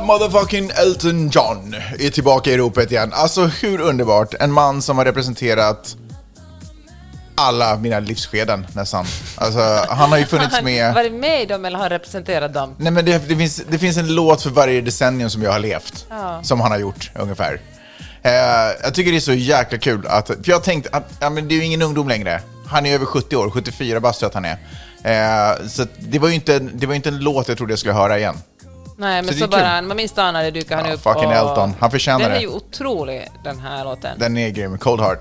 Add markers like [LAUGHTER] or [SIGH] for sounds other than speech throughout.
Motherfucking Elton John är tillbaka i ropet igen. Alltså hur underbart? En man som har representerat alla mina livsskeden nästan. Alltså, han har ju funnits [LAUGHS] med... varit med i dem eller har representerat dem? Nej men det, det, finns, det finns en låt för varje decennium som jag har levt. Ja. Som han har gjort ungefär. Eh, jag tycker det är så jäkla kul att, för jag tänkte att ja, men det är ju ingen ungdom längre. Han är över 70 år, 74 bast att han är. Eh, så det var ju inte, det var inte en låt jag trodde jag skulle höra igen. Nej, men Så så, det bara, kul. man minns dagen när det dyker han Ja, upp. fucking och- Elton. Han förtjänar Den är det. ju otrolig, den här låten. Den är grym, Cold Heart.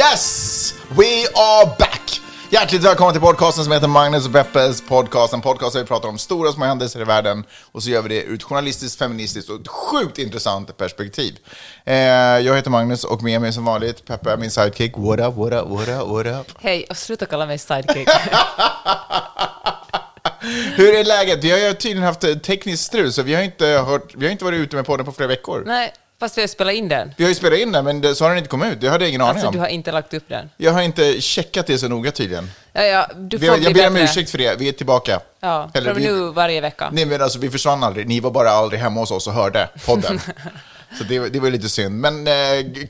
Yes! We are back! Hjärtligt välkomna till podcasten som heter Magnus och Peppes podcast. En podcast där vi pratar om stora och små händelser i världen och så gör vi det ur ett journalistiskt, feministiskt och ett sjukt intressant perspektiv. Eh, jag heter Magnus och med mig som vanligt Peppe, min sidekick. What up, what up, what up, what up? Hej, och sluta kalla mig sidekick. [LAUGHS] Hur är läget? Vi har ju tydligen haft tekniskt strul, så vi har inte, hört, vi har inte varit ute med podden på flera veckor. Nej, fast vi har spelat in den. Vi har ju spelat in den, men det, så har den inte kommit ut. Det hade jag ingen aning Alltså, om. du har inte lagt upp den. Jag har inte checkat det så noga tydligen. Ja, ja, du får Vi, bli jag ber om bättre. ursäkt för det, vi är tillbaka. Ja, Eller från vi- nu varje vecka. Nej men alltså vi försvann aldrig, ni var bara aldrig hemma hos oss och hörde podden. [LAUGHS] Så det, det var lite synd. Men eh,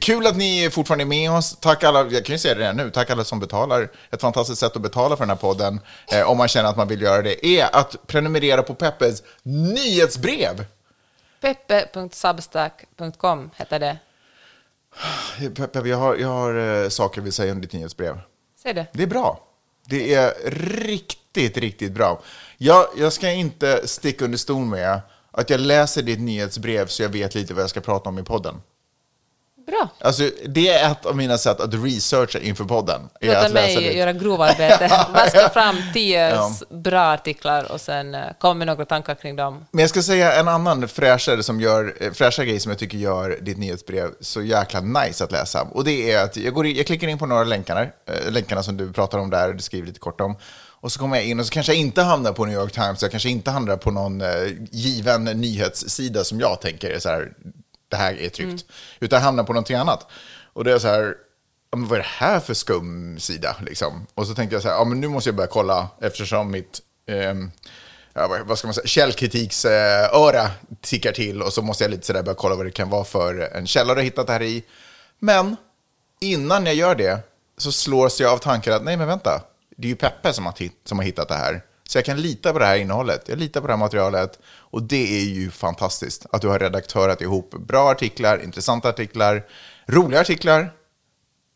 kul att ni fortfarande är med oss. Tack alla, jag kan ju säga det redan nu, tack alla som betalar. Ett fantastiskt sätt att betala för den här podden, eh, om man känner att man vill göra det, är att prenumerera på Peppes nyhetsbrev. Peppe.substack.com heter det. Peppe, jag har, jag har eh, saker jag vill säga om ditt nyhetsbrev. Säg det. Det är bra. Det är riktigt, riktigt bra. Jag, jag ska inte sticka under stol med att jag läser ditt nyhetsbrev så jag vet lite vad jag ska prata om i podden. Bra. Alltså, det är ett av mina sätt att researcha inför podden. Låta mig ditt. göra [LAUGHS] grovarbete. Vaska fram tio Ja. bra artiklar och sen eh, komma med några tankar kring dem. Men jag ska säga en annan fräschare, som gör, eh, fräschare grej som jag tycker gör ditt nyhetsbrev så jäkla nice att läsa. Och det är att jag, går in, jag klickar in på några länkarna, eh, länkarna som du pratar om där, du skriver lite kort om. Och så kommer jag in och så kanske jag inte hamnar på New York Times, jag kanske inte hamnar på någon given nyhetssida som jag tänker är så här, det här är tryggt. Utan hamnar på någonting annat. Och det är så här, men vad är det här för skum sida? Liksom? Och så tänkte jag så här, ja, men nu måste jag börja kolla eftersom mitt eh, vad- ska man säga, källkritiksöra tickar till och så måste jag lite sådär börja kolla vad det kan vara för en källa du har hittat det här i. Men innan jag gör det så slås jag av tanken att nej men vänta, det är ju Peppe som har, som har hittat det här. Så jag kan lita på det här innehållet, jag litar på det här materialet och det är ju fantastiskt att du har redaktörat ihop bra artiklar, intressanta artiklar, roliga artiklar,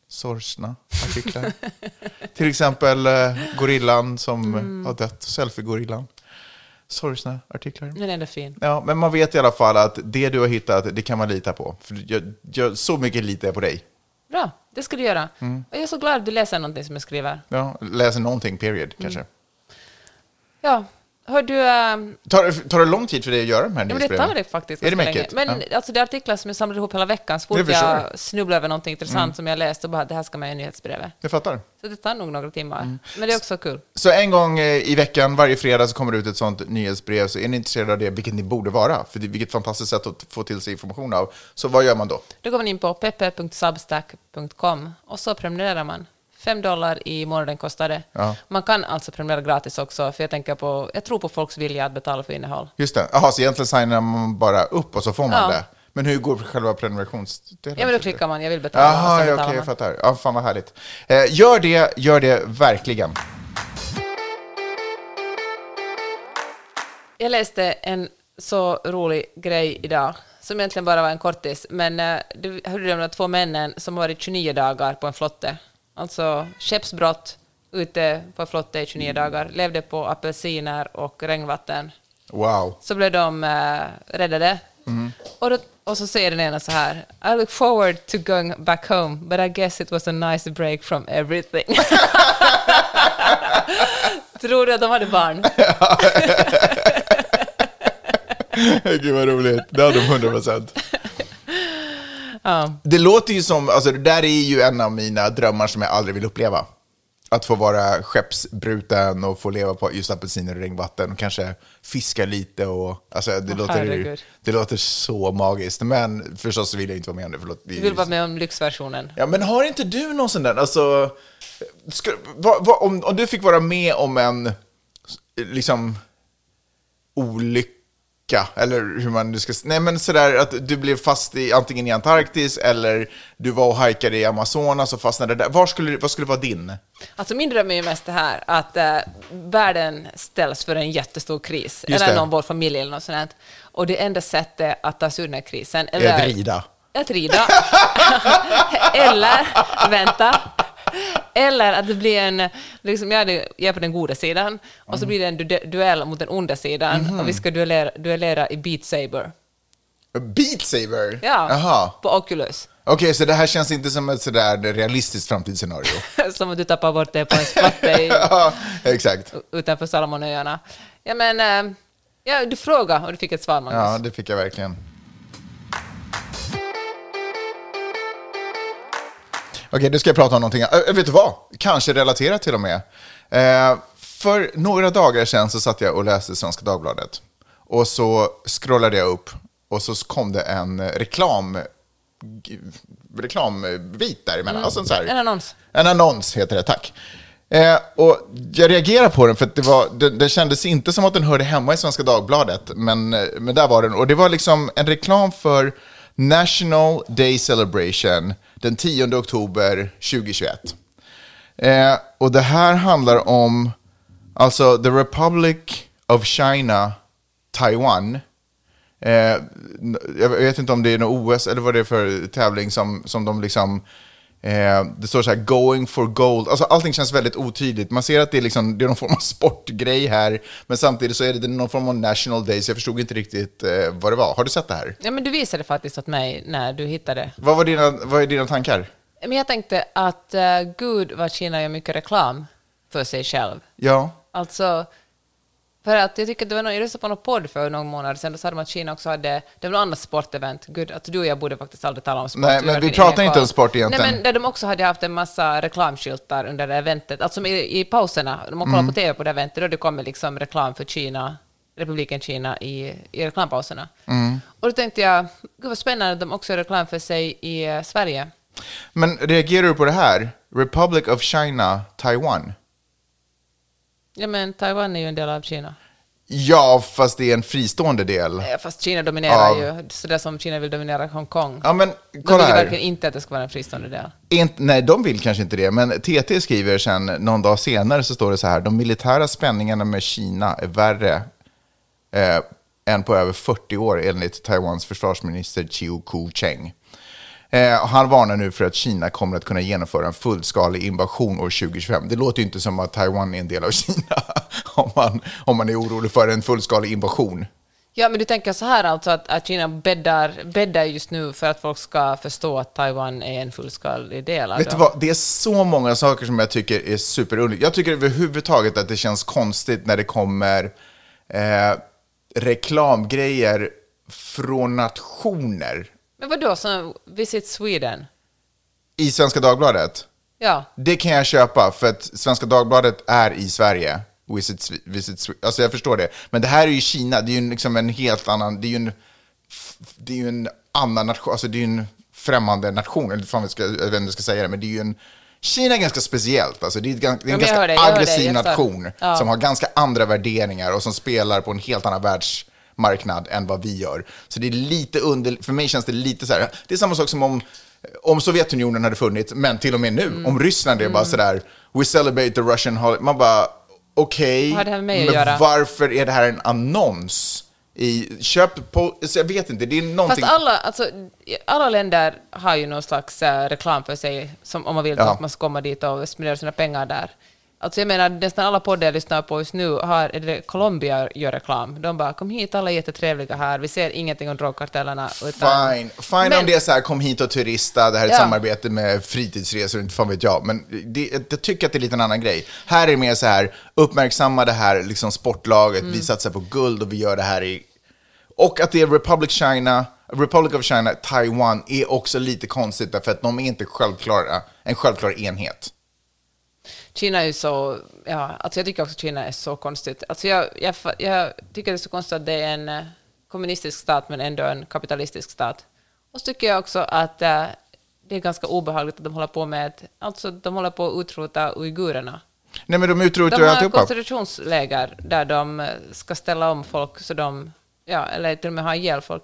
sorgsna artiklar. [LAUGHS] Till exempel eh, gorillan som Mm. har dött, selfie-gorillan. Sorgsna artiklar. Den är ändå fin. Ja, men man vet i alla fall att det du har hittat, det kan man lita på. För jag, jag, så mycket litar jag på dig. Bra, det ska du göra. Mm. Jag är så glad att du läser någonting som jag skriver. Ja, läser någonting, period, kanske. Mm. Ja, hör du... ehm, Tar, tar det lång tid för dig att göra de här Ja, men det tar det faktiskt Är det länge. Men Ja. alltså, det är artiklar som jag samlade ihop hela veckan. Så fort jag snubblar över någonting intressant Mm. som jag läst och bara det här ska med i nyhetsbrevet. Jag fattar. Så det tar nog några timmar. Mm. Men det är också kul. Så en gång eh, i veckan, varje fredag, så kommer det ut ett sånt nyhetsbrev. Så är ni intresserade av det, vilket ni borde vara, för det, vilket fantastiskt sätt att få till sig information av. Så vad gör man då? Då går man in på peppe.substack.com och så prenumererar man. Fem dollar i månaden kostar det. Ja. Man kan alltså prenumerera gratis också, för jag, tänker på, jag tror på folks vilja att betala för innehåll. Just det. Jaha, så egentligen signar man bara upp och så får man Ja. det. Men hur går själva prenumerationsdelen? Ja, men då klickar man, jag vill betala. Jaha, okej, jag man. fattar. Ja, fan vad härligt. Eh, gör det, gör det verkligen. Jag läste en så rolig grej idag, som egentligen bara var en kortis, men eh, det hörde om de två männen som varit 29 dagar på en flotte. Alltså skeppsbrott ute på flotte i 29 dagar, levde på apelsiner och regnvatten. Wow. Så blev de eh, räddade. Och, då, och så säger den ena så här, I look forward to going back home, but I guess it was a nice break from everything. [LAUGHS] Tror du att de hade barn? [LAUGHS] [LAUGHS] Gud vad roligt. Det hade de 100 procent. Ja. Det låter ju som, alltså det där är ju en av mina drömmar som jag aldrig vill uppleva. Att få vara skeppsbruten och få leva på just apelsiner och regnvatten och kanske fiska lite och, alltså det, Åh, låter, herregud. det låter så magiskt. Men förstås vill jag inte vara med om det. Förlåt. Du vill vara med om lyxversionen. Ja, men har inte du någon sån där, alltså, ska, vad, vad, om, om du fick vara med om en, liksom, olycka, eller hur man nu ska, nej men sådär att du blev fast i, antingen i Antarktis eller du var och hajkade i Amazonas och fastnade där, var skulle, vad skulle vara din? Alltså min dröm är ju mest det här att eh, världen ställs för en jättestor kris, Just eller det. någon vår familj eller något sånt. här. Och det enda sättet att ta sig ur den här krisen... Är att rida? Att rida. [LAUGHS] eller, vänta, eller att det blir en, liksom jag, är- på den goda sidan, och Mm. så blir det en du- duell mot den onda sidan, Mhm. och vi ska duellera, duellera i Beat Saber. Beat Saber? Ja, Jaha. på Oculus. Okej, så det här känns inte som ett sådär realistiskt framtidsscenario? [LAUGHS] Som att du tappar bort det på en splatte i, [LAUGHS] ja, exakt. utanför Salomonöarna. Ja, men, eh, ja, du frågade och du fick ett svar, Magnus. Ja, det fick jag verkligen. Okej, nu ska jag prata om någonting. Äh, vet du vad? Kanske relaterat till och med. Eh, för några dagar sedan så satt jag och läste Svenska Dagbladet. Och så scrollade jag upp och så kom det en reklam reklambit däremellan. Alltså en, så här, En annons. en annons heter det, tack. Eh, och jag reagerade på den för att det, var, det, det kändes inte som att den hörde hemma i Svenska Dagbladet, men, eh, men där var den. Och det var liksom en reklam för National Day Celebration den 10 oktober 2021. Eh, och det här handlar om, alltså The Republic of China, Taiwan. Eh, jag vet inte om det är något OS eller vad det är för tävling som, som de liksom... Eh, det står så här, going for gold. Alltså allting känns väldigt otydligt. Man ser att det är, liksom, det är någon form av [LAUGHS] sportgrej här, men samtidigt så är det någon form av national day, så jag förstod inte riktigt eh, vad det var. Har du sett det här? Ja, men du visade faktiskt åt mig när du hittade. Vad, var dina, vad är dina tankar? Men jag tänkte att uh, gud vad Kina gör mycket reklam för sig själv. Ja. Alltså, för att jag tycker att det var någon, jag lyssnade på någon podd för någon månad sedan, då sa de att Kina också hade, det var något annat sportevent, gud, att du och jag borde faktiskt aldrig tala om sport. Nej, men vi pratar inte om sport egentligen. Nej, men där de också hade haft en massa reklamskyltar under det eventet, alltså i, i pauserna, om man kollar Mm. på TV på det eventet, då det kommer liksom reklam för Kina, republiken Kina i, i reklampauserna. Mm. Och då tänkte jag, gud vad spännande att de också gör reklam för sig i eh, Sverige. Men reagerar du på det här? Republic of China, Taiwan. Ja, men Taiwan är ju en del av Kina. Ja, fast det är en fristående del. Eh, Fast Kina dominerar Ja. ju, sådär som Kina vill dominera Hongkong. Ja, men De kolla vill här. verkligen inte att det ska vara en fristående del. Inte, nej, de vill kanske inte det, men TT skriver sen någon dag senare så står det så här, de militära spänningarna med Kina är värre eh, än på över 40 år enligt Taiwans försvarsminister Chiu Ku-cheng. Eh, han varnar nu för att Kina kommer att kunna genomföra en fullskalig invasion år 2025. Det låter ju inte som att Taiwan är en del av Kina [LAUGHS] om man, om man är orolig för en fullskalig invasion. Ja, men du tänker så här alltså att, att Kina bäddar, bäddar just nu för att folk ska förstå att Taiwan är en fullskalig del av Vet du vad, det är så många saker som jag tycker är superunderligt. Jag tycker överhuvudtaget att det känns konstigt när det kommer eh, reklamgrejer från nationer Men vadå, som Visit Sweden? i Svenska Dagbladet. Ja, Det kan jag köpa, för att Svenska Dagbladet är i Sverige. Visit, visit, alltså jag förstår det. Men det här är ju Kina, det är ju liksom en helt annan, det är ju en, det är ju en annan nation, alltså det är ju en främmande nation, eller fan jag, ska, jag vet inte ska säga det, men det är ju en, Kina är ganska speciellt, alltså det är, det en Ja, ganska dig, aggressiv förstår. nation Ja. som har ganska andra värderingar och som spelar på en helt annan världsmarknad än vad vi gör. Så det är lite under, för mig känns det lite så här, det är samma sak som om om Sovjetunionen hade funnits, men till och med nu, Mm. om Ryssland är bara sådär, we celebrate the Russian holiday, man bara, okej, att men göra? varför är det här en annons? I, köp på, jag vet inte, det är någonting... fast alla, alltså, alla länder har ju någon slags eh, reklam för sig, som, om man vill Ja. att man ska komma dit och spendera sina pengar där. Alltså jag menar, nästan alla poddar jag lyssnar på just nu har, det Colombia gör reklam. De bara, kom hit, alla är jättetrevliga här, vi ser ingenting om drogkartellerna. Utan, Fine, fine Men- om det är så här, kom hit och turista, det här är ett Ja. samarbete med fritidsresor, inte fan vet jag. Men det, jag tycker att det är lite en annan grej. Här är det mer så här, uppmärksamma det här liksom sportlaget, Mm. vi satsar på guld och vi gör det här i... Och att det är Republic China, Republic of China, Taiwan är också lite konstigt därför att de är inte självklara, en självklar enhet. Kina är ju så, ja, alltså jag tycker också att Kina är så konstigt. Alltså jag, jag, jag tycker det är så konstigt att det är en eh, kommunistisk stat men ändå en kapitalistisk stat. Och så tycker jag också att äh, det är ganska obehagligt att de håller på med, alltså de håller på att utrota uigurerna. Nej men de utrotar De ju har alltihopa. koncentrationsläger där de eh, ska ställa om folk så de, ja, eller till och med ha ihjäl folk.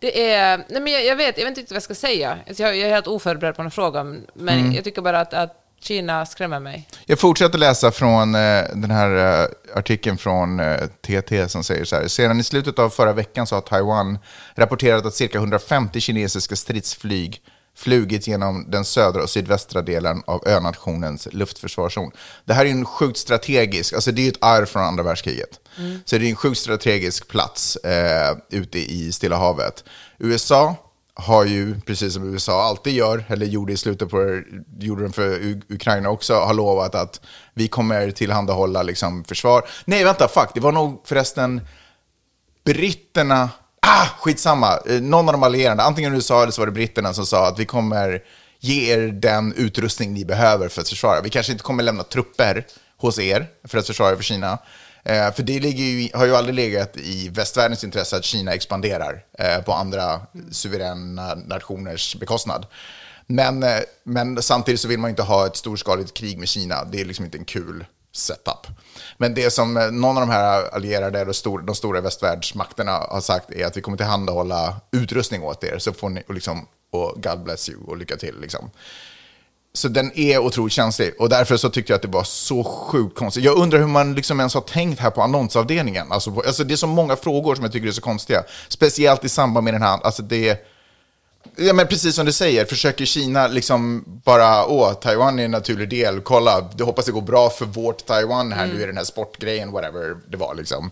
Det är, nej men jag, jag vet, jag vet inte vad jag ska säga. Alltså jag, jag är helt oförberedd på den frågan, men Mm. jag tycker bara att, att Kina skrämmer mig. Jag fortsätter läsa från eh, den här eh, artikeln från eh, TT som säger så här. Sedan i slutet av förra veckan så har Taiwan rapporterat att cirka 150 kinesiska stridsflyg flugit genom den södra och sydvästra delen av önationens luftförsvarszon. Det här är en sjukt strategisk, alltså det är ju ett arv från andra världskriget. Så det är en sjukt strategisk plats eh, ute i Stilla havet. USA har ju, precis som USA alltid gör, eller gjorde i slutet på gjorde den för Ukraina också, har lovat att vi kommer tillhandahålla liksom försvar. Nej, vänta, fuck, det var nog förresten britterna, ah, skitsamma, eh, någon av de allierade, antingen USA eller så var det britterna som sa att vi kommer ge er den utrustning ni behöver för att försvara. Vi kanske inte kommer lämna trupper hos er för att försvara er för Kina. Eh, för det ligger ju, har ju aldrig legat i västvärldens intresse att Kina expanderar eh, på andra suveräna nationers bekostnad. Men, eh, men samtidigt så vill man inte ha ett storskaligt krig med Kina. Det är liksom inte en kul setup. Men det som eh, någon av de här allierade, de stora, de stora västvärldsmakterna har sagt är att vi kommer tillhandahålla utrustning åt er, så får ni, och, liksom, och God bless you och lycka till. Liksom. Så den är otroligt känslig och därför så tyckte jag att det var så sjukt konstigt. Jag undrar hur man liksom ens har tänkt här på annonsavdelningen. Alltså, på- alltså det är så många frågor som jag tycker är så konstiga. Speciellt i samband med den här, alltså det Ja, men precis som du säger, försöker Kina liksom bara, åh, Taiwan är en naturlig del, kolla, det hoppas det går bra för vårt Taiwan här nu i den här sportgrejen, whatever det var liksom.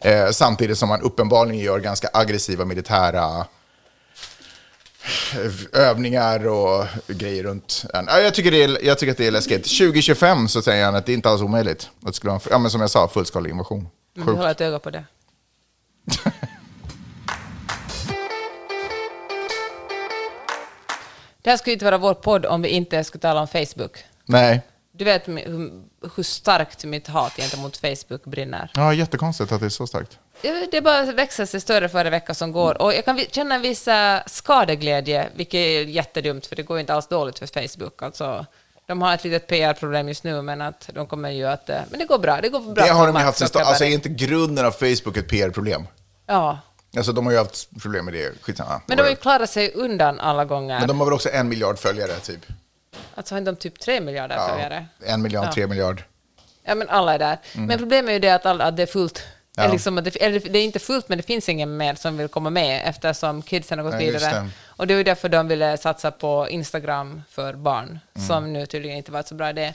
Eh, samtidigt som man uppenbarligen gör ganska aggressiva militära övningar och grejer runt. Ja, jag, tycker det är, jag tycker att det är läskigt. 2025 så säger han att det inte alls är omöjligt. Att det skulle vara ja, men som jag sa, fullskalig invasion. Men vi Sjukt. håller ett öga på det. [LAUGHS] Det här skulle inte vara vår podd om vi inte skulle tala om Facebook. Nej, Du vet hur, hur starkt mitt hat gentemot Facebook brinner. ja, jättekonstigt att det är så starkt. Ja, Det bara växer sig större för varje vecka som går. Och jag kan känna en viss eh, skadeglädje, vilket är jättedumt, för det går inte alls dåligt för Facebook. Alltså, de har ett litet PR-problem just nu, men att de kommer ju att... eh, Men det går bra. Det går bra Det har de ju haft sen. Alltså är inte grunden av Facebook ett PR-problem? Ja, Alltså de har ju haft problem med det, skitsamma. men de har ju klarat sig undan alla gånger. Men de har väl också en miljard följare, typ? Alltså har inte de typ tre miljarder Ja, följare? en miljard, Ja. tre miljard. Ja, men alla är där. Men problemet är ju det att, alla, att det är fullt. Ja. Liksom det, eller det är inte fullt, men det finns ingen mer som vill komma med eftersom kidsen har gått Nej, vidare. Och det ju därför de ville satsa på Instagram för barn, som nu tydligen inte var så bra idé.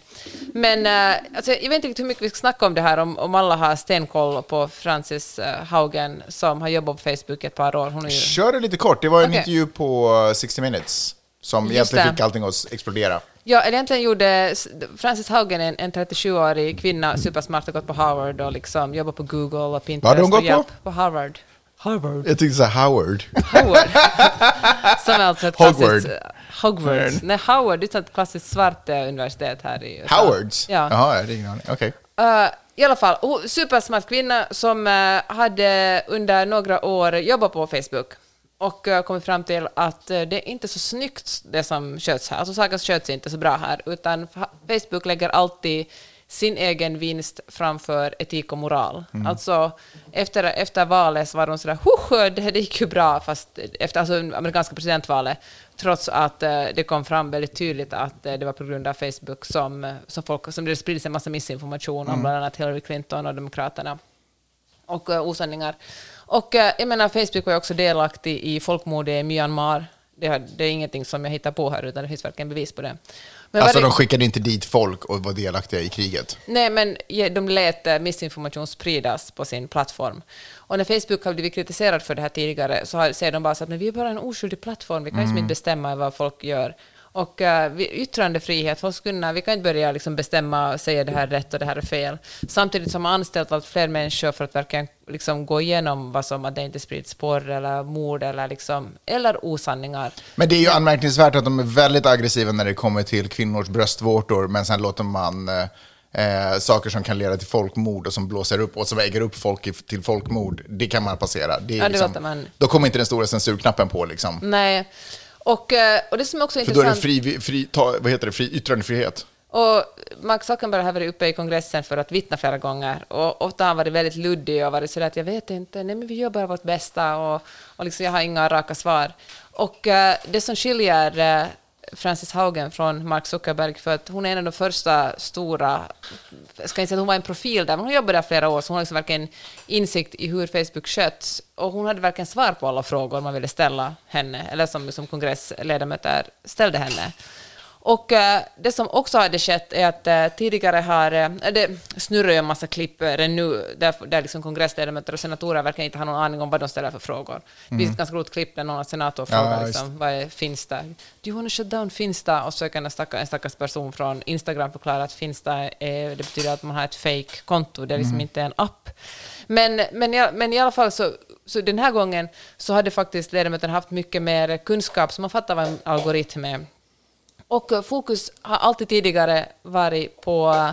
Men eh, alltså, jag vet inte riktigt hur mycket vi ska snacka om det här, om, om alla har stenkoll på Frances eh, Haugen som har jobbat på Facebook ett par år. Hon är ju... Kör det lite kort. Det var en Okej. intervju på eh, 60 minutes som Just egentligen det. fick allting att explodera. Ja, eller egentligen gjorde Frances Haugen, en, en 37-årig kvinna, supersmart, har gått på Harvard och liksom jobbar på Google och Pinterest. Vad hade hon och gått hjälp på? På Harvard. Harvard. Jag tyckte så här, Howard. Howard. [LAUGHS] Som är alltså ett Hogwarts. klassiskt... Hogwarts. Nej, Howard det är ett klassiskt svart eh, universitet här i USA. Howards? Ja. Jaha, jag hade ingen aning. Okej. Eh, I alla fall, supersmart kvinna som eh, hade under några år jobbat på Facebook och uh, kommit fram till att eh, det är inte så snyggt det som sköts här. Alltså saker sköts inte så bra här, utan fa- Facebook lägger alltid sin egen vinst framför etik och moral. Alltså, efter, efter valet så var de sådär ”Huh, det, det gick ju bra”, fast efter alltså, amerikanska presidentvalet, trots att eh, det kom fram väldigt tydligt att eh, det var på grund av Facebook som, eh, som, folk, som det sprids en massa missinformation om bland annat Hillary Clinton och Demokraterna och uh, osanningar. Och eh, jag menar, Facebook var också delaktig i folkmordet i Myanmar. Det, har, det är ingenting som jag hittar på här, utan det finns verkligen bevis på det. Men Alltså det- de skickade inte dit folk och var delaktiga i kriget. Nej, men de lät eh, missinformation spridas på sin plattform. Och när Facebook har blivit kritiserad för det här tidigare så säger de bara så att men vi är bara en oskyldig plattform, vi kan Mm. inte bestämma vad folk gör. Och uh, vi, yttrandefrihet, folk kunna, vi kan inte börja liksom bestämma och säga det här är rätt och det här är fel. Samtidigt som man anställt allt fler människor för att verkligen liksom gå igenom vad som, att det inte sprids porr eller mord eller, liksom, eller osanningar. Men det är ju anmärkningsvärt att de är väldigt aggressiva när det kommer till kvinnors bröstvårtor, men sen låter man eh, eh, saker som kan leda till folkmord och som blåser upp och som äger upp folk i, till folkmord, det kan man passera. Det Ja, det liksom, man- Då kommer inte den stora censurknappen på. Liksom. Nej. Och, eh, och det som också är För då är det intressant... fri, fri, ta, vad heter det, fri yttrandefrihet. Och Mark Zuckerberg har varit uppe i kongressen för att vittna flera gånger. Och ofta har han varit väldigt luddig och varit sådär att jag vet inte, nej men vi gör bara vårt bästa och, och liksom jag har inga raka svar. Och eh, det som skiljer eh, Frances Haugen från Mark Zuckerberg för att hon är en av de första stora, jag ska inte säga att hon var en profil där, men hon jobbade där flera år, så hon har liksom verkligen insikt i hur Facebook sköts. Och hon hade verkligen svar på alla frågor man ville ställa henne, eller som, som kongressledamöter ställde henne. Och eh, det som också hade skett är att eh, tidigare har, eh, det snurrar ju en massa klipp eh, nu, där, där liksom kongressledamöter och senatorer verkar inte ha någon aning om vad de ställer för frågor. Det finns ett ganska roligt klipp där någon senator Ja, frågar just. liksom, vad är Finsta? Do you want to shut down Finsta? Och kan en stackars, en stackars person från Instagram förklara att Finsta är, det betyder att man har ett fake-konto, det är liksom inte en app. Men, men, i, men i alla fall så, så den här gången så hade faktiskt ledamöterna haft mycket mer kunskap, så man fattar vad en algoritm är. Och eh, fokus har alltid tidigare varit på, eh,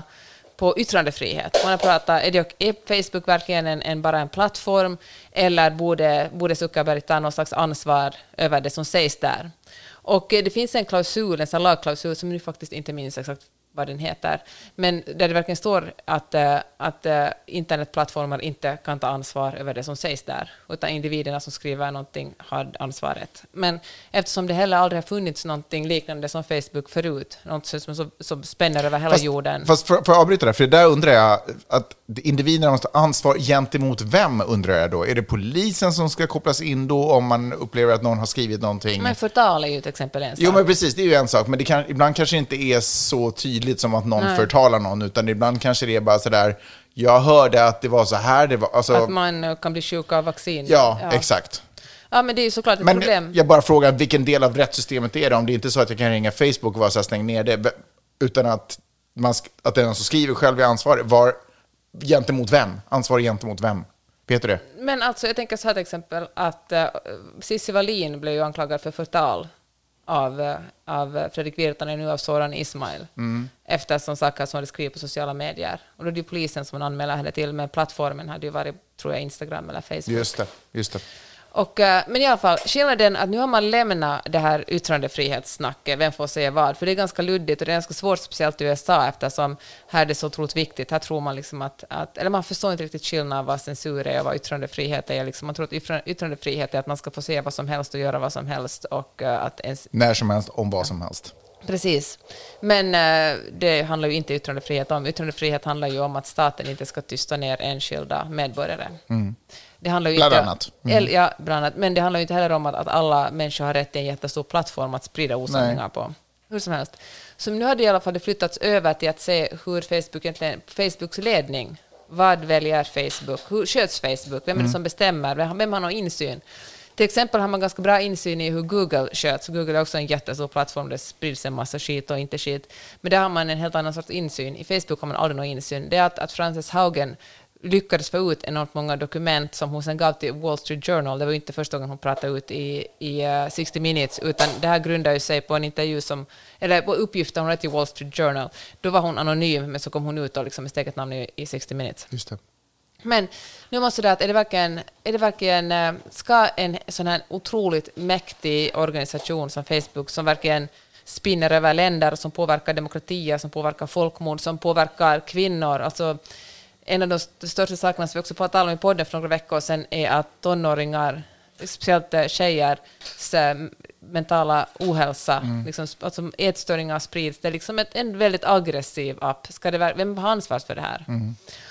på yttrandefrihet. Man har pratat, är, det, är Facebook verkligen en, en, bara en plattform eller borde, borde Zuckerberg ta någon slags ansvar över det som sägs där? Och eh, det finns en klausul, en lagklausul som nu faktiskt inte minns exakt vad den heter, men där det verkligen står att, eh, att eh, internetplattformar inte kan ta ansvar över det som sägs där, utan individerna som skriver någonting har ansvaret. Men eftersom det heller aldrig har funnits någonting liknande som Facebook förut, något som, som, som spänner över hela Fast, jorden. fast för att avbryta där, för där undrar jag att individerna måste ha ansvar gentemot vem, undrar jag då? Är det polisen som ska kopplas in då om man upplever att någon har skrivit någonting? Men förtal är ju till exempel en sak. Jo, men precis, det är ju en sak, men det kan, ibland kanske inte är så tydligt som att någon Nej. förtalar någon, utan ibland kanske det är bara sådär, jag hörde att det var så här det var. Alltså, Att man eh, kan bli sjuk av vaccin. ja, exakt. Ja, men det är ju såklart ett Men problem. jag bara frågar vilken del av rättssystemet är det? Om det är inte så att jag kan ringa Facebook och vara så här, stäng ner det, utan att, man, att den som skriver själv är ansvarig. Var, gentemot vem? Ansvarig gentemot vem? Vet du det? Men alltså, jag tänker så här till exempel att uh, Cissi Wallin blev ju anklagad för förtal av, av Fredrik Virtanen, nu av Soran Ismail, Mm. eftersom saker som hade skrivit på sociala medier. Och då är det ju polisen som man anmäler henne till, men plattformen hade ju varit, tror jag, Instagram eller Facebook. Just det. Just det. Och, eh, men i alla fall, skillnaden är att nu har man lämnat det här yttrandefrihetssnacket, vem får säga vad, för det är ganska luddigt och det är ganska svårt, speciellt i USA, eftersom här är det så otroligt viktigt. Här tror man liksom att, att eller man förstår inte riktigt skillnaden vad censur är och vad yttrandefrihet är. Liksom man tror att yttra- yttrandefrihet är att man ska få säga vad som helst och göra vad som helst och eh, att ens När som helst, om vad som helst. Precis. Men eh, det handlar ju inte yttrandefrihet om. Yttrandefrihet handlar ju om att staten inte ska tysta ner enskilda medborgare. Det handlar ju Bland inte, annat. El, ja, bland annat. Men det handlar ju inte heller om att, att alla människor har rätt till en jättestor plattform att sprida osanningar på. Hur som helst. Så nu har det i alla fall flyttats över till att se hur Facebook egentligen, Facebooks ledning, vad väljer Facebook, hur sköts Facebook, vem är det som bestämmer, vem, vem har någon insyn? Till exempel har man ganska bra insyn i hur Google sköts. Google är också en jättestor plattform det sprids en massa skit och inte skit. Men där har man en helt annan sorts insyn. I Facebook har man aldrig någon insyn. Det är att, att Frances Haugen lyckades få ut enormt många dokument som hon sen gav till Wall Street Journal. Det var inte första gången hon pratade ut i, i uh, 60 minutes, utan det här grundar ju sig på en intervju som, eller på uppgifter hon hade till Wall Street Journal. Då var hon anonym, men så kom hon ut och liksom med eget namn i, i 60 minutes. Just det. Men nu måste det att är det verkligen, är det verkligen eh, ska en sån här otroligt mäktig organisation som Facebook som verkligen spinner över länder, som påverkar demokratier, som påverkar folkmord, som påverkar kvinnor, alltså en av de st- största sakerna som vi också pratade om i podden för några veckor sedan är att tonåringar, speciellt eh, tjejers eh, mentala ohälsa, liksom, alltså ätstörningar sprids. Det är liksom ett, en väldigt aggressiv app. Ska det, vara- vem har ansvar för det här?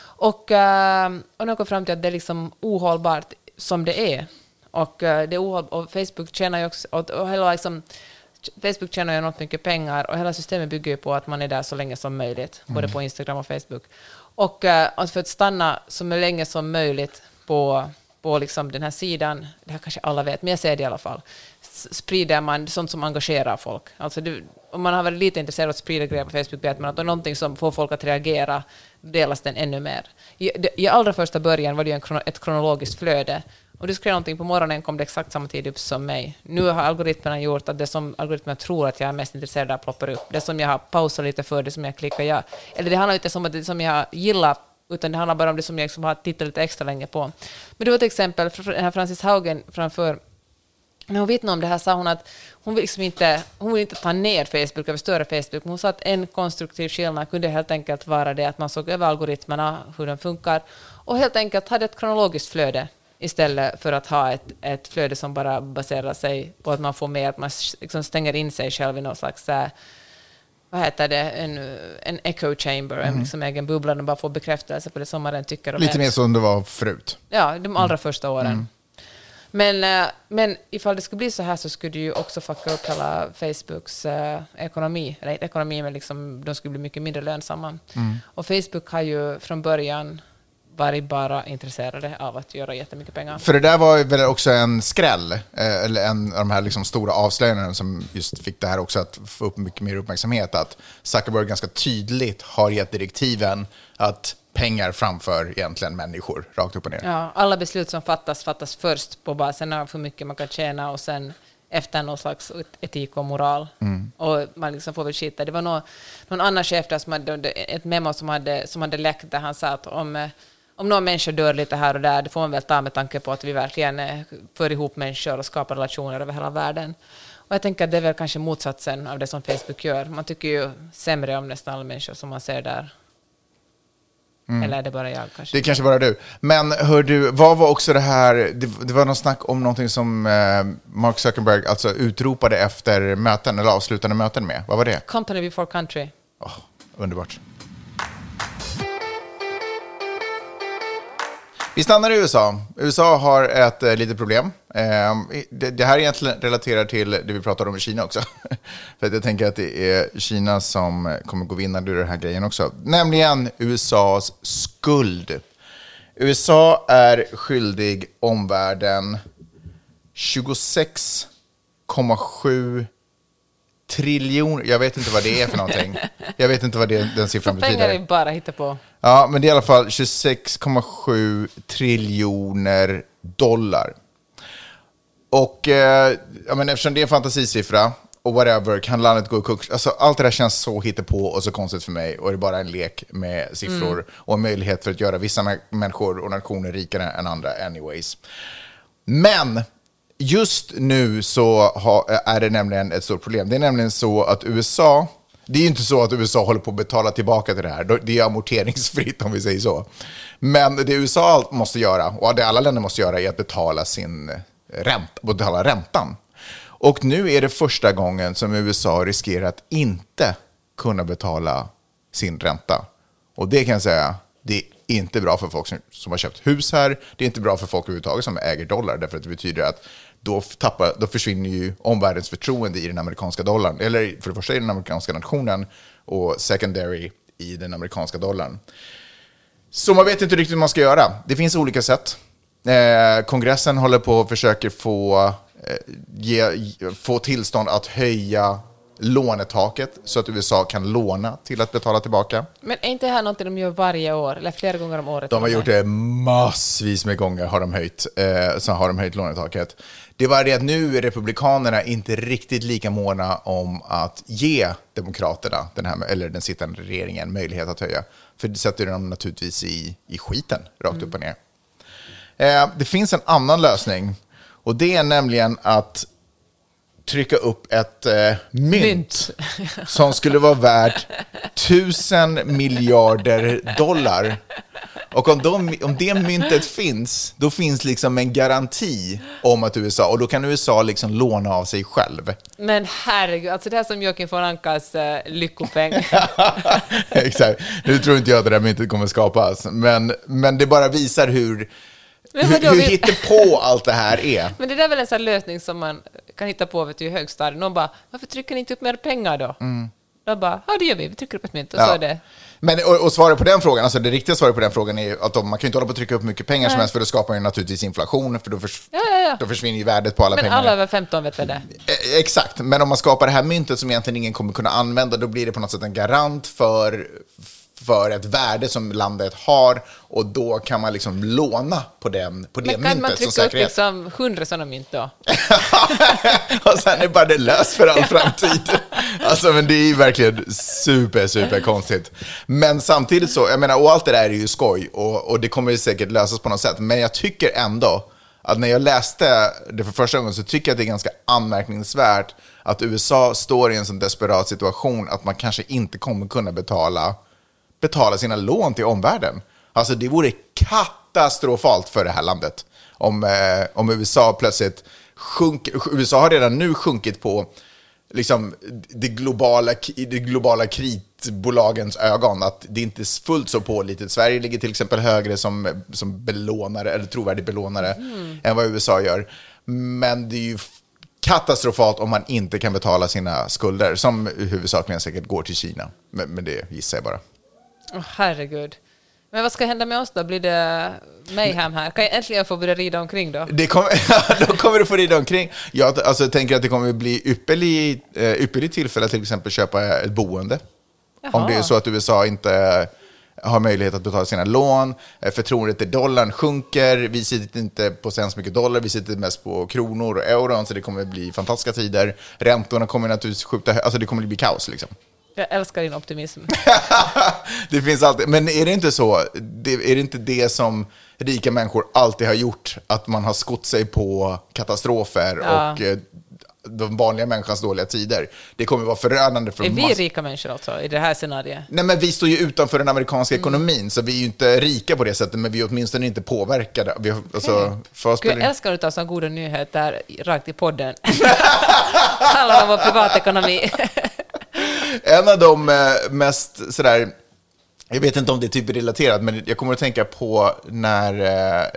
Och, eh, och de kom fram till att det är liksom ohållbart som det är. Och, det är ohåll- och Facebook tjänar ju också... Och, och hela liksom, Facebook tjänar ju enormt mycket pengar och hela systemet bygger ju på att man är där så länge som möjligt, både på Instagram och Facebook. Och eh, att för att stanna så länge som möjligt på, på liksom den här sidan, det här kanske alla vet, men jag säger det i alla fall, sprider man sånt som engagerar folk. Alltså du, om man har varit lite intresserad av att sprida grejer på Facebook vet man att det är någonting som får folk att reagera delas den ännu mer. I, det- i allra första början var det ju en ett kronologiskt flöde. Och du skrev någonting på morgonen kom det exakt samma tid upp som mig. Nu har algoritmerna gjort att det som algoritmerna tror att jag är mest intresserad av ploppar upp. Det som jag har pausat lite för, det som jag klickar ja. Eller det handlar inte om det som jag gillar utan det handlar bara om det som jag liksom har tittat lite extra länge på. Men det var till exempel, den här Francis Haugen framför när hon vittnade om det här sa hon att hon vill, liksom inte, hon vill inte ta ner Facebook över större Facebook, men hon sa att en konstruktiv skillnad kunde helt enkelt vara det att man såg över algoritmerna, hur de funkar, och helt enkelt hade ett kronologiskt flöde istället för att ha ett, ett flöde som bara baserar sig på att man får mer, att man liksom stänger in sig själv i någon slags äh, vad heter det, en, en echo chamber, en liksom egen bubbla, där bara får bekräftelse på det som man tycker och Lite mer som det var förut. Ja, de allra första åren. Men, eh, men ifall det skulle bli så här så skulle det ju också fucka upp hela Facebooks eh, ekonomi. Eller inte ekonomi, men liksom, de skulle bli mycket mindre lönsamma. Och Facebook har ju från början varit bara intresserade av att göra jättemycket pengar. För det där var ju väl också en skräll, eh, eller en av de här liksom stora avslöjandena som just fick det här också att få upp mycket mer uppmärksamhet, att Zuckerberg ganska tydligt har gett direktiven att pengar framför egentligen människor, rakt upp och ner. Ja, alla beslut som fattas fattas först på basen av hur mycket man kan tjäna och sen efter någon slags etik och moral. Och man liksom får väl skita. Det var någon, någon annan chef där som hade ett memo som hade, som hade läckt där han sa att om, eh, om någon människa dör lite här och där, det får man väl ta med tanke på att vi verkligen eh, för ihop människor och skapar relationer över hela världen. Och jag tänker att det är väl kanske motsatsen av det som Facebook gör. Man tycker ju sämre om nästan alla människor som man ser där. Eller är det bara jag kanske? Det är kanske bara du. Men hör du, vad var också det här, det, det var någon snack om någonting som eh, Mark Zuckerberg alltså utropade efter möten, eller avslutande möten med. Vad var det? Company before country. Åh, underbart. Vi stannar i USA. USA har ett eh, litet problem. Eh, det, det här egentligen relaterar till det vi pratade om i Kina också. [LAUGHS] För att jag tänker att det är Kina som eh, kommer gå vinnande ur den här grejen också. Nämligen USAs skuld. USA är skyldig omvärlden 26,7 triljoner. Jag vet inte vad det är för någonting. Jag vet inte vad det, den siffran Pengar betyder. är bara hitta på. Ja, men det är i alla fall 26,7 triljoner dollar. Och eh, ja, men eftersom det är en fantasisiffra och whatever, kan landet gå i konkurs? Alltså, allt det där känns så hittepå och så konstigt för mig. Och det är bara en lek med siffror och en möjlighet för att göra vissa människor och nationer rikare än andra anyways. Men just nu så ha, eh, är det nämligen ett stort problem. Det är nämligen så att USA, det är ju inte så att USA håller på att betala tillbaka till det här. Det är amorteringsfritt om vi säger så. Men det USA måste göra, och det alla länder måste göra, är att betala sin eh, ränta, betala räntan. Och nu är det första gången som USA riskerar att inte kunna betala sin ränta. Och det kan jag säga, det är inte bra för folk som, som har köpt hus här. Det är inte bra för folk överhuvudtaget som äger dollar, därför att det betyder att då, tappar, då försvinner ju omvärldens förtroende i den amerikanska dollarn. Eller för det första i den amerikanska nationen och secondary i den amerikanska dollarn. Så man vet inte riktigt vad man ska göra. Det finns olika sätt. Eh, kongressen håller på och försöker få, eh, ge, få tillstånd att höja lånetaket så att USA kan låna till att betala tillbaka. Men är inte det här någonting de gör varje år, eller flera gånger om året? De har gjort det massvis med gånger, har de höjt, eh, så har de höjt lånetaket. Det var det att nu är Republikanerna inte riktigt lika måna om att ge Demokraterna, den, här, eller den sittande regeringen, möjlighet att höja. För det sätter dem naturligtvis i, i skiten, rakt upp och ner. Eh, det finns en annan lösning, och det är nämligen att trycka upp ett eh, mynt, Mynt. [LAUGHS] som skulle vara värt tusen miljarder dollar. Och om, de, om det myntet finns, då finns liksom en garanti om att USA, och då kan USA liksom låna av sig själv. Men herregud, alltså det här som Joakim von Ankas uh, lyckopeng. [LAUGHS] Exakt. Nu tror inte jag att det där myntet kommer skapas, men, men det bara visar hur, hur, hur vi- hittepå allt det här är. Men det där är väl en sån här lösning som man kan hitta på vet du, i högstadiet. Någon bara, varför trycker ni inte upp mer pengar då? Mm. De bara, ja det gör vi, vi trycker upp ett mynt och Ja. så är det. Men, och, och svaret på den frågan, alltså det riktiga svaret på den frågan är att de, man kan ju inte hålla på att trycka upp mycket pengar som Nej. helst för då skapar ju naturligtvis inflation, för då, förs- Ja, ja, då försvinner ju värdet på alla Men pengar. alla över 15 vet väl det. Eh, Exakt, men om man skapar det här myntet som egentligen ingen kommer kunna använda, då blir det på något sätt en garant för, för ett värde som landet har och då kan man liksom låna på, den, på det Men kan man myntet som trycka upp säkerhet. liksom 100 sådana mynt då? [LAUGHS] och sen är bara det löst för all framtid. Alltså, men det är ju verkligen super, super konstigt. Men samtidigt så, jag menar, och allt det där är ju skoj och, och det kommer ju säkert lösas på något sätt. Men jag tycker ändå att när jag läste det för första gången så tycker jag att det är ganska anmärkningsvärt att USA står i en sån desperat situation att man kanske inte kommer kunna betala, betala sina lån till omvärlden. Alltså det vore katastrofalt för det här landet om, eh, om USA plötsligt sjunker. USA har redan nu sjunkit på liksom, det globala, det globala kreditbolagens ögon. Att det inte är fullt så pålitligt. Sverige ligger till exempel högre som, som belånare, eller trovärdig belånare, än vad USA gör. Men det är ju katastrofalt om man inte kan betala sina skulder, som huvudsakligen säkert går till Kina. Men, men det gissar jag bara. Åh, herregud. Men vad ska hända med oss då? Blir det mayhem här? Kan jag äntligen få börja rida omkring då? Det kommer, [LAUGHS] då kommer du få rida omkring. Jag alltså, tänker att det kommer bli ypperlig, eh, ypperligt tillfälle att till exempel köpa ett boende. Om det är så att USA inte har möjlighet att betala sina lån, eh, förtroendet till dollarn sjunker, vi sitter inte på så mycket dollar, vi sitter mest på kronor och euron, så det kommer bli fantastiska tider. Räntorna kommer naturligtvis skjuta, alltså det kommer bli kaos liksom. Jag älskar din optimism. [LAUGHS] det finns alltid, men är det inte så, det, är det inte det som rika människor alltid har gjort, att man har skott sig på katastrofer Ja. och eh, de vanliga människans dåliga tider? Det kommer vara förödande för Är vi rika människor alltså i det här scenariet? Nej, men vi står ju utanför den amerikanska Mm. ekonomin, så vi är ju inte rika på det sättet, men vi är åtminstone inte påverkade. Vi, alltså, oss Gud, jag älskar att ta sådana goda nyheter rakt i podden. [LAUGHS] handlar om vår privatekonomi. [LAUGHS] En av de eh, mest sådär, jag vet inte om det är typ relaterat, men jag kommer att tänka på när eh,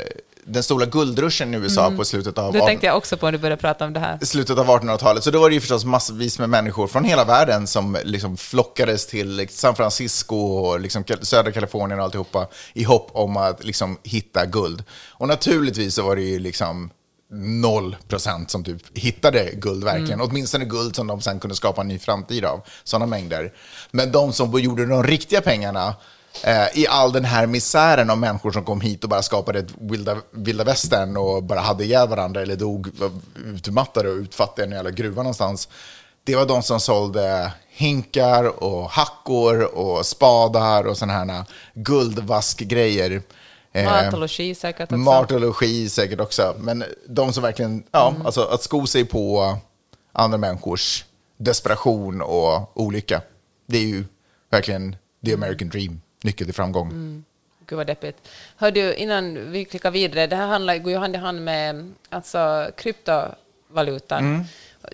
den stora guldruschen i USA på slutet av Det Mm. tänkte jag också på när du började prata om det här. slutet av 1800-talet. Så då var det ju förstås massvis med människor från hela världen som liksom flockades till San Francisco och liksom södra Kalifornien och alltihopa i hopp om att liksom hitta guld. Och naturligtvis så var det ju liksom noll procent som typ hittade guld verkligen. Åtminstone guld som de sen kunde skapa en ny framtid av. Sådana mängder. Men de som gjorde de riktiga pengarna eh, i all den här misären av människor som kom hit och bara skapade ett vilda, vilda västern och bara hade ihjäl varandra eller dog var utmattade och utfattiga i en jävla gruva någonstans. Det var de som sålde hinkar och hackor och spadar och sådana här guldvaskgrejer. Eh, Mat och logi säkert också. Mat och logi säkert också. Men de som verkligen, ja, Mm. alltså att sko sig på andra människors desperation och olycka. Det är ju verkligen the American dream, nyckeln till framgång. Mm. Gud vad deppigt. Hör du, innan vi klickar vidare, det här handlar, går ju hand i hand med alltså, kryptovalutan.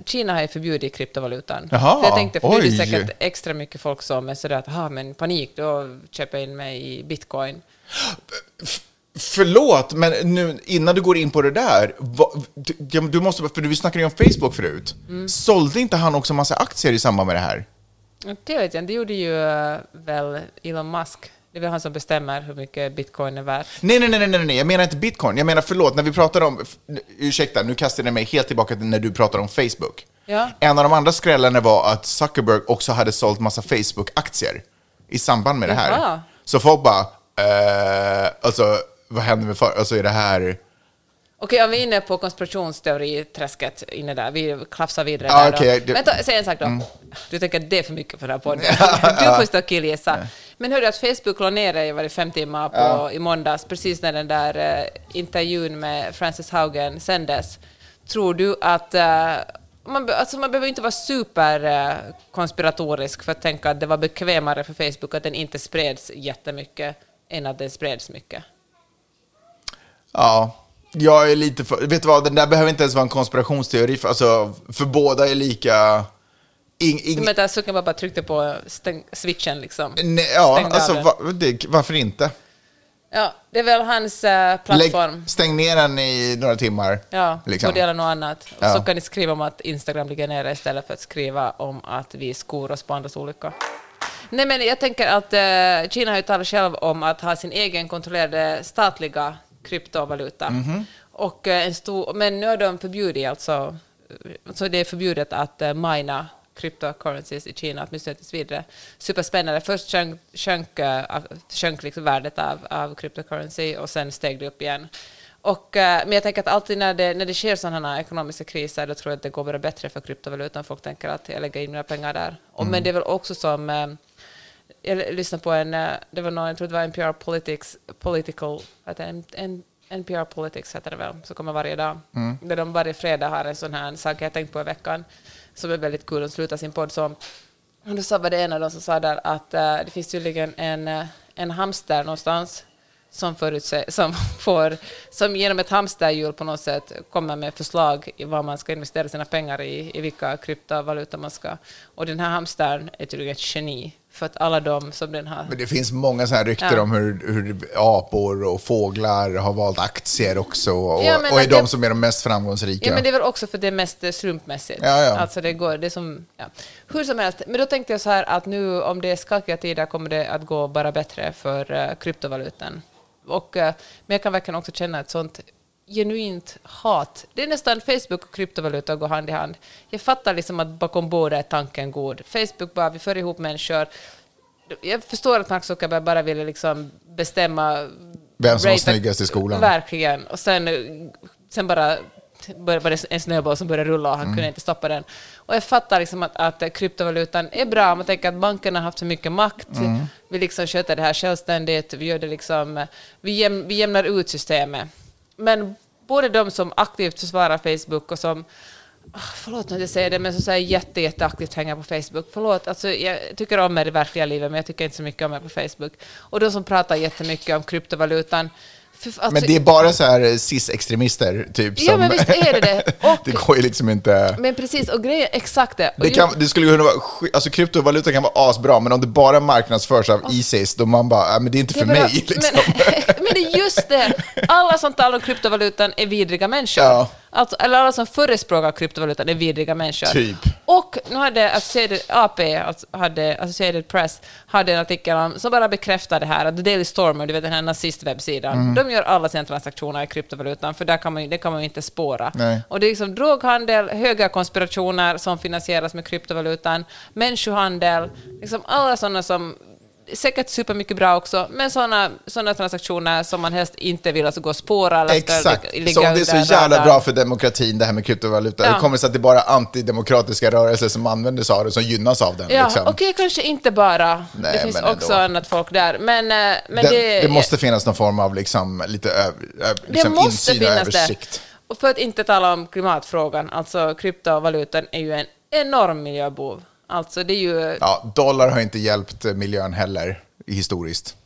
Kina har ju förbjudit kryptovalutan. Mm. Jaha, så jag tänkte, för det är det säkert extra mycket folk som är sådär att, aha, men panik, då köper jag in mig i bitcoin. Förlåt, men nu, innan du går in på det där, vad, du, du måste, för du snackade ju om Facebook förut. Mm. Sålde inte han också massa aktier i samband med det här? Det vet jag det gjorde ju eh, väl Elon Musk. Det är väl han som bestämmer hur mycket bitcoin är värt. Nej, nej, nej, nej, nej, jag menar inte bitcoin. Jag menar, förlåt, när vi pratar om, ursäkta, nu kastade jag mig helt tillbaka till när du pratar om Facebook. Ja. En av de andra skrällarna var att Zuckerberg också hade sålt massa Facebook-aktier i samband med det här. Jaha. Så folk bara, eh, alltså, vad händer med för, alltså är det här... Okej, om vi är inne på konspirationsteoriträsket inne där, vi klafsar vidare Ja, där. okej, då. det- Vänta, säg en sak då. Du tänker att det är för mycket för den här podden. [LAUGHS] du får stå och killgissa. Men hörru, att Facebook la ner det var det fem timmar på, i måndags, precis när den där eh, intervjun med Frances Haugen sändes. Tror du att... eh, man, alltså man behöver inte vara super eh, för att tänka att det var bekvämare för Facebook att den inte spreds jättemycket än att den spreds mycket. Ja, jag är lite för... Vet du vad, den där behöver inte ens vara en konspirationsteori, för, alltså, för båda är lika... Ing, ing, Du menar att Zuckerberg bara tryckte på stäng, switchen liksom? nej, ja, stängde alltså, va, det, varför inte? Ja, det är väl hans eh, plattform. Lägg, stäng ner den i några timmar. Ja, liksom. och dela något annat. Ja. Så kan ni skriva om att Instagram ligger nere istället för att skriva om att vi skor oss på andras olyckor. Nej, men jag tänker att eh, Kina har ju talat själv om att ha sin egen kontrollerade statliga kryptovaluta. Mhm. Och, eh, en stor, men nu har de förbjudit, alltså, så det är förbjudet att eh, mina cryptocurrencies i Kina, åtminstone tills vidare. Superspännande. Först sjönk, sjönk, eh, sjönk liksom värdet av, av cryptocurrency och sen steg det upp igen. Och, eh, men jag tänker att alltid när det, när det sker sådana här ekonomiska kriser, då tror jag att det går bara bättre för kryptovalutan. Folk tänker att jag lägger in mina pengar där. Och, Men det är väl också som... Jag lyssnade på en, eh, det var någon, jag tror det var NPR Politics, Political, heter det, en, NPR Politics heter det väl, som kommer varje dag. Där de varje fredag har en sån här sak jag tänkt på i veckan, som är väldigt kul. De slutar sin podd så. Och då sa var det en av dem som sa där att eh, det finns tydligen en, eh, en hamster någonstans som, förutse, som, [LAUGHS] får, som genom ett hamsterhjul på något sätt kommer med förslag i vad man ska investera sina pengar i, i vilka kryptovalutor man ska. Och den här hamstern är tydligen ett geni, för att alla de som den har... Men det finns många sådana här rykten Ja. om hur, hur apor och fåglar har valt aktier också och, Ja, och är de som är de mest framgångsrika. Ja, men det är väl också för det är mest slumpmässigt. Ja, ja. Alltså det går, det är som, ja. Hur som helst, men då tänkte jag så här att nu om det är skakiga tider kommer det att gå bara bättre för uh, kryptovalutan. Och, eh, men jag kan verkligen också känna ett sånt genuint hat. Det är nästan Facebook och kryptovaluta går hand i hand. Jag fattar liksom att bakom båda är tanken god. Facebook bara, vi för ihop människor. Jag förstår att Mark Zuckerberg bara ville liksom bestämma Vem som var snyggast i skolan. Verkligen. Och sen, sen bara var det en snöboll som började rulla och han Mm. kunde inte stoppa den. Och jag fattar liksom att, att kryptovalutan är bra. Man tänker att bankerna har haft för mycket makt. Mm. Vi liksom sköter det här självständigt. Vi, gör det liksom, vi, jäm, vi jämnar ut systemet. Men både de som aktivt försvarar Facebook och som ah, Förlåt när jag säger det, men som säger jätte, jätteaktivt hänger på Facebook. Förlåt, alltså, jag tycker om er i verkliga livet, men jag tycker inte så mycket om er på Facebook. Och de som pratar jättemycket om kryptovalutan. Alltså, Men det är bara så här cis-extremister, typ. Ja, som, men visst är det det. [LAUGHS] Och- det går ju liksom inte... Men precis, och grejen exakt det. Det, kan, det skulle kunna vara, alltså kryptovaluta kan vara asbra, men om det bara marknadsförs av Isis, då man bara, äh, men det är inte det för bara- mig. [LAUGHS] Liksom. men, [LAUGHS] men det är just det. Alla som talar om kryptovalutan är vidriga människor. Ja. Alltså, eller alla som förespråkar kryptovalutan är vidriga människor. Typ. Och nu hade Associated, AP, alltså hade, Associated Press, hade en artikel om, som bara bekräftar det här, att The Daily Stormer, du vet den här nazistwebbsidan, Mm. de gör alla sina transaktioner i kryptovalutan, för där kan man, det kan man ju inte spåra. Nej. Och det är liksom droghandel, höga konspirationer som finansieras med kryptovalutan, människohandel, liksom alla sådana som säkert supermycket bra också, men sådana såna transaktioner som man helst inte vill alltså gå och spåra eller Exakt. ligga Så om det är så jävla bra för demokratin, det här med kryptovaluta, Ja. det kommer sig att det är bara antidemokratiska rörelser som använder sig av det, som gynnas av den. Ja, liksom. okej, kanske inte bara. Nej, det finns också ändå. annat folk där. Men, eh, men det, det, det måste finnas någon form av liksom, lite ö, ö, liksom det måste insyn och översikt. det. Och för att inte tala om klimatfrågan, alltså kryptovalutan är ju en enorm miljöbov. Alltså det är ju... Ja, dollar har inte hjälpt miljön heller, historiskt.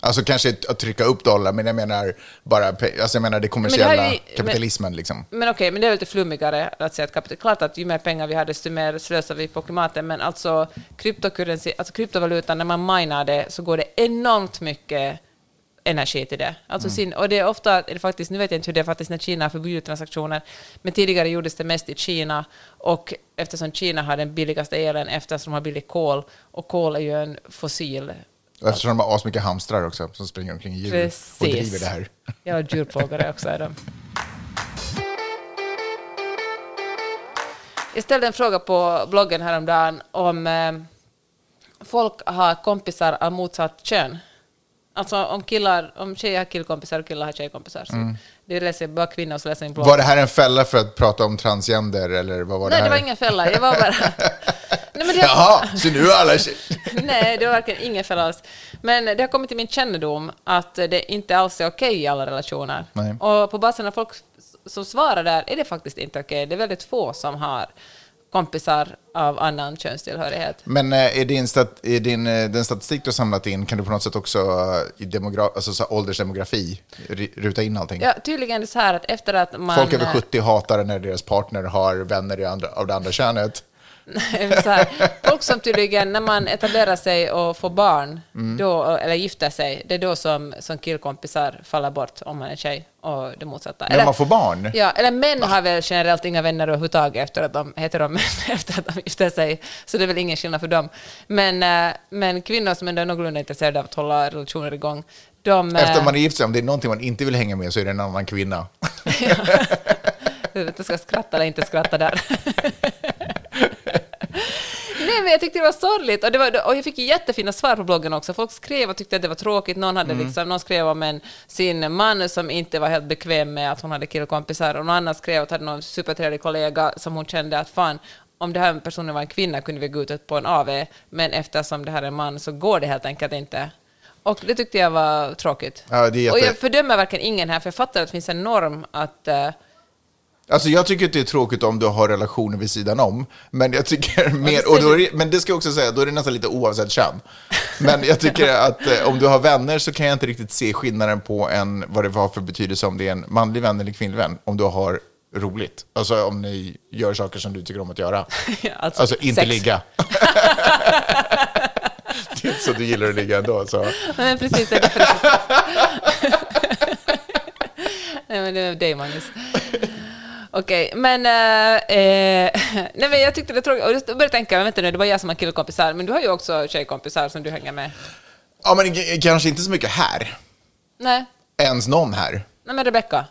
Alltså kanske att trycka upp dollar, men jag menar bara alltså jag menar det kommersiella Men det ju- men- kapitalismen. liksom. Men okej, men det är lite flummigare att säga att kapital... Klart att ju mer pengar vi har, desto mer slösar vi på klimatet, men alltså kryptocurrency, alltså kryptovalutan, när man minar det så går det enormt mycket energi till det. Alltså sin, och det är ofta, det faktiskt, nu vet jag inte hur det är faktiskt när Kina har förbjudit transaktioner, men tidigare gjordes det mest i Kina, och eftersom Kina har den billigaste elen, eftersom de har billig kol, och kol är ju en fossil Och eftersom de har asmycket hamstrar också, som springer omkring i djur och Precis. driver det här. Ja, djurplågare också är de. Jag ställde en fråga på bloggen häromdagen om eh, folk har kompisar av motsatt kön. Alltså om killar, om tjejer har killkompisar och killar har tjejkompisar. Så Det läser bara kvinnor som läser min blogg. Var det här en fälla för att prata om transgender, eller vad var Nej, det det här? var ingen fälla. Jag var bara... [LAUGHS] Nej, men det, Jaha, så nu är alla tjejer... [LAUGHS] Nej, det var verkligen ingen fälla alls. Men det har kommit till min kännedom att det inte alls är okej i alla relationer. Nej. Och på basen av folk som svarar där är det faktiskt inte okej. Det är väldigt få som har kompisar av annan könstillhörighet. Men eh, är, din stat, är din, eh, den statistik du har samlat in, kan du på något sätt också eh, i demogra- alltså, så åldersdemografi ruta in allting? Ja, tydligen är det så här att efter att man... Folk över 70 hatar när deras partner har vänner i andra, av det andra könet. Här, folk som tydligen, när man etablerar sig och får barn, Mm. då, eller gifter sig, det är då som, som killkompisar faller bort om man är tjej och det motsatta. När man får barn? Ja, eller män har väl generellt inga vänner överhuvudtaget efter att de heter de [LAUGHS] efter att de gifter sig, så det är väl ingen skillnad för dem. Men, eh, men kvinnor som ändå är någorlunda intresserade av att hålla relationer igång, de... eh, Efter man är gift sig, om det är någonting man inte vill hänga med så är det en annan kvinna. [LAUGHS] Vet inte, ska skratta eller inte skratta där. [LAUGHS] Nej, men jag tyckte det var sorgligt. Och, det var, och jag fick ju jättefina svar på bloggen också. Folk skrev och tyckte att det var tråkigt. Någon, hade liksom, någon skrev om en, sin man som inte var helt bekväm med att hon hade killkompisar. Och någon annan skrev att hade någon supertrevlig kollega som hon kände att fan, om det här personen var en kvinna kunde vi gå ut på en AV, men eftersom det här är en man så går det helt enkelt inte. Och det tyckte jag var tråkigt. Ja, jätte- Och jag fördömer verkligen ingen här, för jag fattar att det finns en norm att eh, Alltså jag tycker att det är tråkigt om du har relationer vid sidan om, men jag tycker mer, och då det, men det ska jag också säga, då är det nästan lite oavsett kön. Men jag tycker att eh, om du har vänner så kan jag inte riktigt se skillnaden på en, vad det har för betydelse om det är en manlig vän eller kvinnlig vän, om du har roligt. Alltså om ni gör saker som du tycker om att göra. [LAUGHS] Ja, alltså, Alltså inte sex. ligga. [LAUGHS] det är inte så du gillar att ligga ändå. Så. Men precis. Det är [LAUGHS] Nej, men det är dig, Magnus. Okej, men... eh, eh, [LAUGHS] nej, men jag tyckte det var tråkigt. Och jag började tänka, vänta nu, det var jag som har killkompisar, men du har ju också tjejkompisar som du hänger med. Ja, men kanske inte så mycket här. Nej, Ens någon här. nej men Rebecka.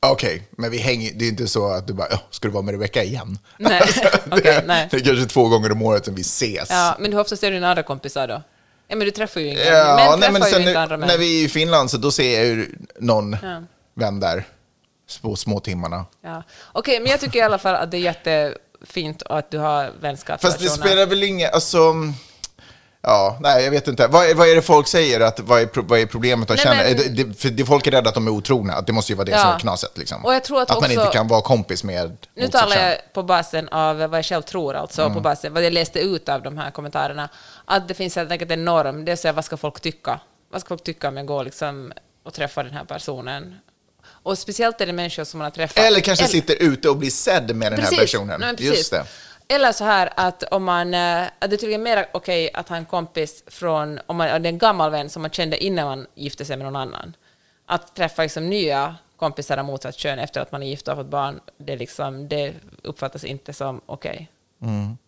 Okej, men vi hänger, det är inte så att du bara, "Ja, ska du vara med Rebecca igen? [LAUGHS] Nej, [LAUGHS] det, okej, nej. det är kanske två gånger om året som vi ses. Ja, men du oftast är dina andra kompisar då? Ja, men du träffar ju ingen. Ja, män nej, träffar men ju inte nu, andra män. när vi är i Finland så då ser jag ju någon Ja. vän där på små timmarna. Ja. Okej, men jag tycker i alla fall att det är jättefint att du har vänskapsrelationer. Fast det spelar väl ingen, alltså, ja, nej jag vet inte. Vad, är- vad är det folk säger, att, vad, är, vad är problemet att Nej, känna? men- Det, det, för det, folk är rädda att de är otrogna, att det måste ju vara det Ja. som är knaset. Liksom. Och jag tror att man också- inte kan vara kompis med Nu talar kön. jag på basen av vad jag själv tror, alltså Mm. på basen vad jag läste ut av de här kommentarerna. Att det finns helt enkelt en norm, det är så här, vad ska folk tycka? Vad ska folk tycka om jag går liksom och träffar den här personen? Och speciellt är det människor som man har träffat. Eller kanske sitter ute och blir sedd med den här Precis. personen. Nej. Just det. Eller så här att om man, eh, att det är tydligen mer okej att ha en kompis från, om man, det är en gammal vän som man kände innan man gifte sig med någon annan. Att träffa liksom nya kompisar av motsatt kön efter att man är gift och har fått barn, det, liksom, det uppfattas inte som okej. Mm.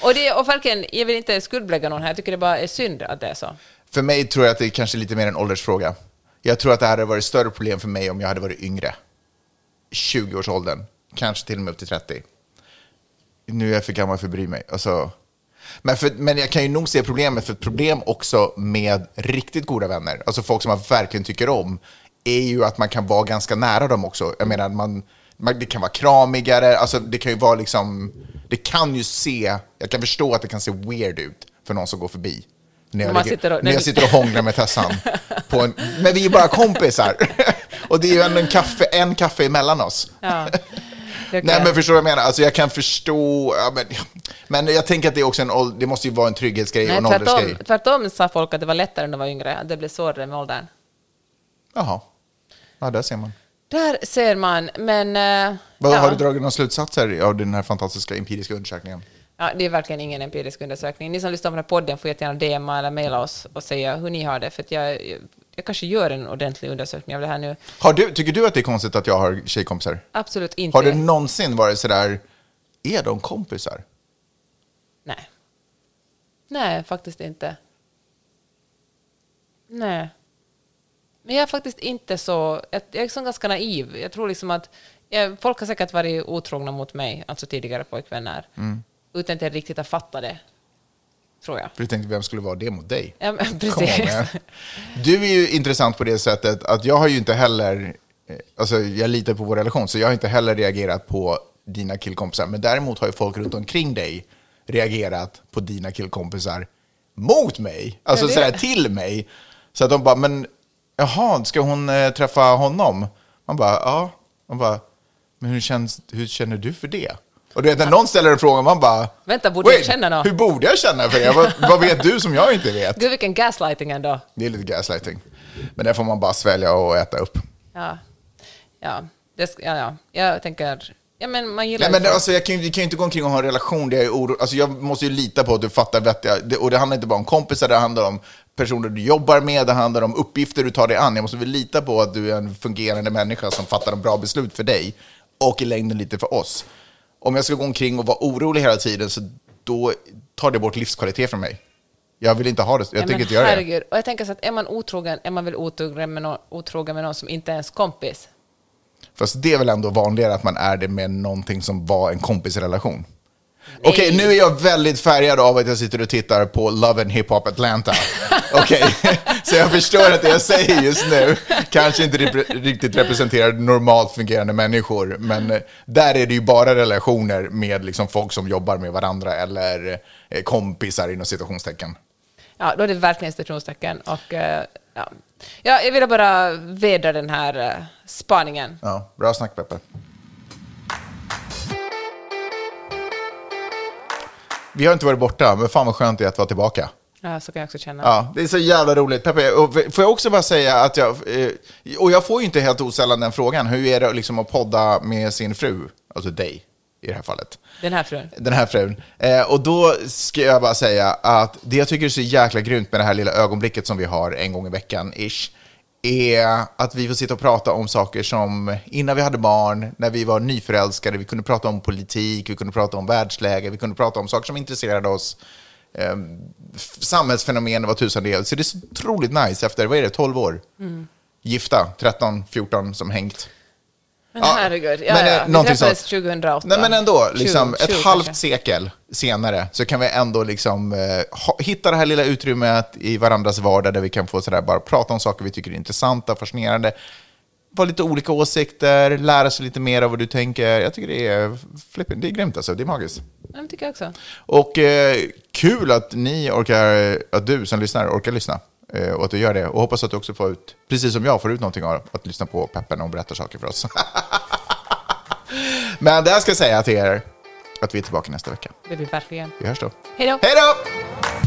Och, det, och verkligen, jag vill inte skuldbelägga någon här, jag tycker det bara är synd att det är så. För mig tror jag att det är kanske lite mer en åldersfråga. Jag tror att det hade varit större problem för mig om jag hade varit yngre. 20-årsåldern, kanske till och med upp till 30. Nu är jag för gammal för att bry mig. Alltså, men, för, men jag kan ju nog se problemet, för ett problem också med riktigt goda vänner, alltså folk som man verkligen tycker om, är ju att man kan vara ganska nära dem också. Jag menar, man, man, det kan vara kramigare, alltså det kan ju vara liksom, det kan ju se, jag kan förstå att det kan se weird ut för någon som går förbi. När jag, ligger, sitter och- när jag sitter och hånglar med Tessan. [LAUGHS] På en, men vi är bara kompisar. [LAUGHS] och det är ju ändå en kaffe, en kaffe emellan oss. Ja. [LAUGHS] Nej, men förstår du vad jag menar? Alltså jag kan förstå, ja, men, men jag tänker att det är också en det måste ju vara en trygghetsgrej och Nej, en åldersgrej. tvärtom, tvärtom sa folk att det var lättare när de var yngre, det blev svårare med åldern. Jaha. Ja, där ser man. Där ser man, men... eh, Vad, ja. Har du dragit några slutsatser av den här fantastiska empiriska undersökningen? Ja, det är verkligen ingen empirisk undersökning. Ni som lyssnar på den här podden får jättegärna DMa eller mejla oss och säga hur ni har det, för att jag, jag, kanske gör en ordentlig undersökning av det här nu. Har du, tycker du att det är konstigt att jag har tjejkompisar? Absolut inte. Har det någonsin varit sådär, är de kompisar? Nej. Nej, faktiskt inte. Nej. Men jag är faktiskt inte så... Jag, jag är liksom ganska naiv. Jag tror liksom att... Jag, folk har säkert varit otrogna mot mig, alltså tidigare pojkvänner, Mm. Utan att jag riktigt har fattat det. Tror jag. För jag tänkte, vem skulle vara det mot dig? Ja, men precis. Du är ju intressant på det sättet att jag har ju inte heller, eh, alltså jag litar på vår relation, så jag har inte heller reagerat på dina killkompisar. Men däremot har ju folk runt omkring dig reagerat på dina killkompisar mot mig, alltså sådär till mig. Så att de bara, men jaha, ska hon eh, träffa honom? Man bara, ja. Man bara, men hur, känns, hur känner du för det? Och du vet, när någon ställer en fråga, man bara... Vänta, borde jag "Wait, känna något?" Hur borde jag känna för det? Vad, vad vet du som jag inte vet? Gud, vilken gaslighting ändå. Det är lite gaslighting. Men det får man bara svälja och äta upp. Ja, ja. Det, ja, ja. Jag tänker Ja, men man gillar Nej, men folk. alltså, jag kan, jag kan ju inte gå omkring och ha en relation där jag är oro. Alltså, jag måste ju lita på att du fattar vettiga. Det, och det handlar inte bara om kompisar, det handlar om personer du jobbar med, det handlar om uppgifter du tar dig an. Jag måste väl lita på att du är en fungerande människa som fattar en bra beslut för dig och i längden lite för oss. Om jag ska gå omkring och vara orolig hela tiden, så då tar det bort livskvalitet från mig. Jag vill inte ha det. Jag Ja, tänker inte göra det. Och jag tänker så att är man otrogen, är man väl otrogen med, någon, otrogen med någon som inte är ens kompis? Fast det är väl ändå vanligare att man är det med någonting som var en kompisrelation. Okej, nu är jag väldigt färgad av att jag sitter och tittar på Love and Hip Hop Atlanta. [LAUGHS] Okej, så jag förstår att det jag säger just nu kanske inte rep- riktigt representerar normalt fungerande människor. Men eh, där är det ju bara relationer med liksom folk som jobbar med varandra eller eh, kompisar inom citationstecken. Ja, då är det verkligen stationstecken. Och, eh, ja. ja, jag ville bara vädra den här spaningen. Ja, bra snack Peppe. Vi har inte varit borta, men fan vad skönt det är att vara tillbaka. Ja, så kan jag också känna. Ja, det är så jävla roligt. Peppe, och får jag också bara säga att jag, eh, och jag får ju inte helt osällan den frågan, hur är det liksom att podda med sin fru, alltså dig i det här fallet, Den här frun. den här frun. Eh, och då ska jag bara säga att det jag tycker är så jäkla grymt med det här lilla ögonblicket som vi har en gång i veckan, ish, är att vi får sitta och prata om saker som innan vi hade barn, när vi var nyförälskade, vi kunde prata om politik, vi kunde prata om världsläge, vi kunde prata om saker som intresserade oss eh, samhällsfenomen vad tusan är. Så det är så otroligt nice efter, vad är det, 12 år? Gifta, 13, 14 som hängt. Men Ja, herregud. Ja, men, eh, ja. Vi träffades sånt. 2008. Nej men ändå, liksom 20, ett 20 halvt kanske. sekel senare så kan vi ändå liksom eh, ha, hitta det här lilla utrymmet i varandras vardag där vi kan få sådär bara prata om saker vi tycker är intressanta, fascinerande, vara lite olika åsikter, lära sig lite mer av vad du tänker. Jag tycker det är flippin', det är grymt alltså, det är magiskt. Det tycker jag också. Och eh, kul att ni orkar, att du som lyssnar orkar lyssna. Eh, och att du gör det. Och hoppas att du också får ut, precis som jag, får ut någonting av att lyssna på Peppen och berättar saker för oss. [LAUGHS] Men det här ska jag säga till er att vi är tillbaka nästa vecka. Det blir verkligen. Vi hörs då. Hej då! Hej då!